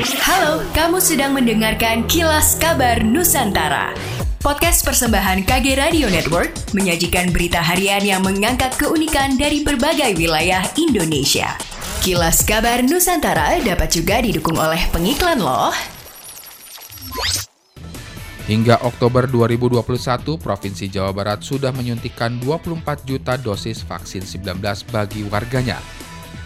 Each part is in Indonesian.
Halo, kamu sedang mendengarkan Kilas Kabar Nusantara. Podcast persembahan KG Radio Network menyajikan berita harian yang mengangkat keunikan dari berbagai wilayah Indonesia. Kilas Kabar Nusantara dapat juga didukung oleh pengiklan loh. Hingga Oktober 2021, Provinsi Jawa Barat sudah menyuntikkan 24 juta dosis vaksin 19 bagi warganya.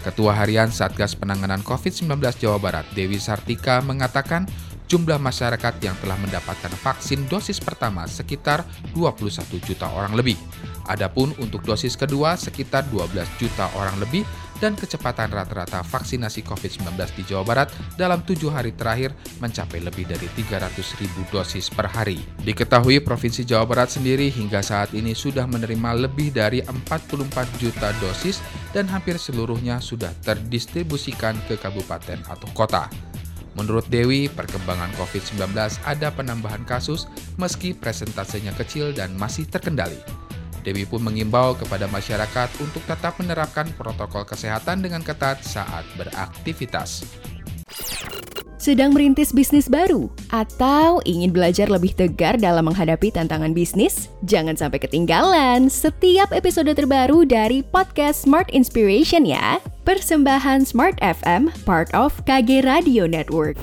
Ketua Harian Satgas Penanganan COVID-19 Jawa Barat, Dewi Sartika, mengatakan jumlah masyarakat yang telah mendapatkan vaksin dosis pertama sekitar 21 juta orang lebih. Adapun untuk dosis kedua sekitar 12 juta orang lebih dan kecepatan rata-rata vaksinasi COVID-19 di Jawa Barat dalam tujuh hari terakhir mencapai lebih dari 300 ribu dosis per hari. Diketahui Provinsi Jawa Barat sendiri hingga saat ini sudah menerima lebih dari 44 juta dosis dan hampir seluruhnya sudah terdistribusikan ke kabupaten atau kota. Menurut Dewi, perkembangan COVID-19 ada penambahan kasus meski presentasenya kecil dan masih terkendali. Dewi pun mengimbau kepada masyarakat untuk tetap menerapkan protokol kesehatan dengan ketat saat beraktivitas. Sedang merintis bisnis baru atau ingin belajar lebih tegar dalam menghadapi tantangan bisnis? Jangan sampai ketinggalan setiap episode terbaru dari podcast Smart Inspiration ya. Persembahan Smart FM, part of KG Radio Network.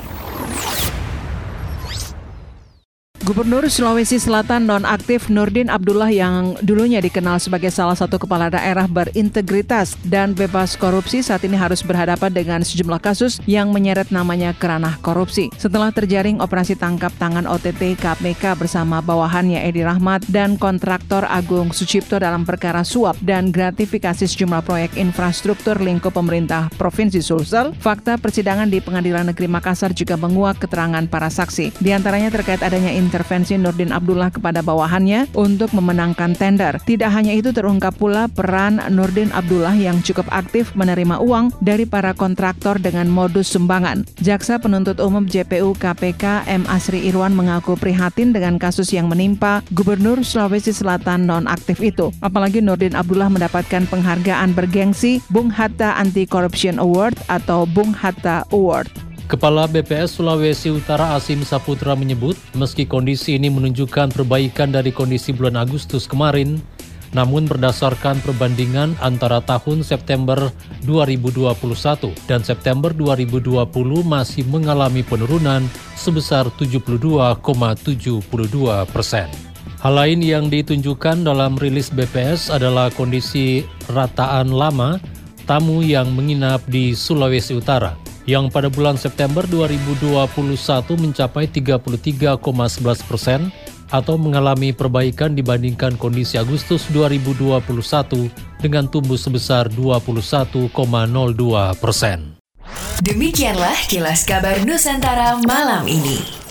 Gubernur Sulawesi Selatan nonaktif Nurdin Abdullah yang dulunya dikenal sebagai salah satu kepala daerah berintegritas dan bebas korupsi saat ini harus berhadapan dengan sejumlah kasus yang menyeret namanya keranah korupsi. Setelah terjaring operasi tangkap tangan OTT KPK bersama bawahannya Edi Rahmat dan kontraktor Agung Sucipto dalam perkara suap dan gratifikasi sejumlah proyek infrastruktur lingkup pemerintah Provinsi Sulsel, fakta persidangan di Pengadilan Negeri Makassar juga menguak keterangan para saksi. Di antaranya terkait adanya intervensi Nurdin Abdullah kepada bawahannya untuk memenangkan tender. Tidak hanya itu terungkap pula peran Nurdin Abdullah yang cukup aktif menerima uang dari para kontraktor dengan modus sumbangan. Jaksa penuntut umum JPU KPK M. Asri Irwan mengaku prihatin dengan kasus yang menimpa Gubernur Sulawesi Selatan nonaktif itu. Apalagi Nurdin Abdullah mendapatkan penghargaan bergengsi Bung Hatta Anti Corruption Award atau Bung Hatta Award. Kepala BPS Sulawesi Utara Asim Saputra menyebut, meski kondisi ini menunjukkan perbaikan dari kondisi bulan Agustus kemarin, namun berdasarkan perbandingan antara tahun September 2021 dan September 2020 masih mengalami penurunan sebesar 72,72 persen. Hal lain yang ditunjukkan dalam rilis BPS adalah kondisi rataan lama tamu yang menginap di Sulawesi Utara yang pada bulan September 2021 mencapai 33,11 persen atau mengalami perbaikan dibandingkan kondisi Agustus 2021 dengan tumbuh sebesar 21,02 persen. Demikianlah kilas kabar Nusantara malam ini.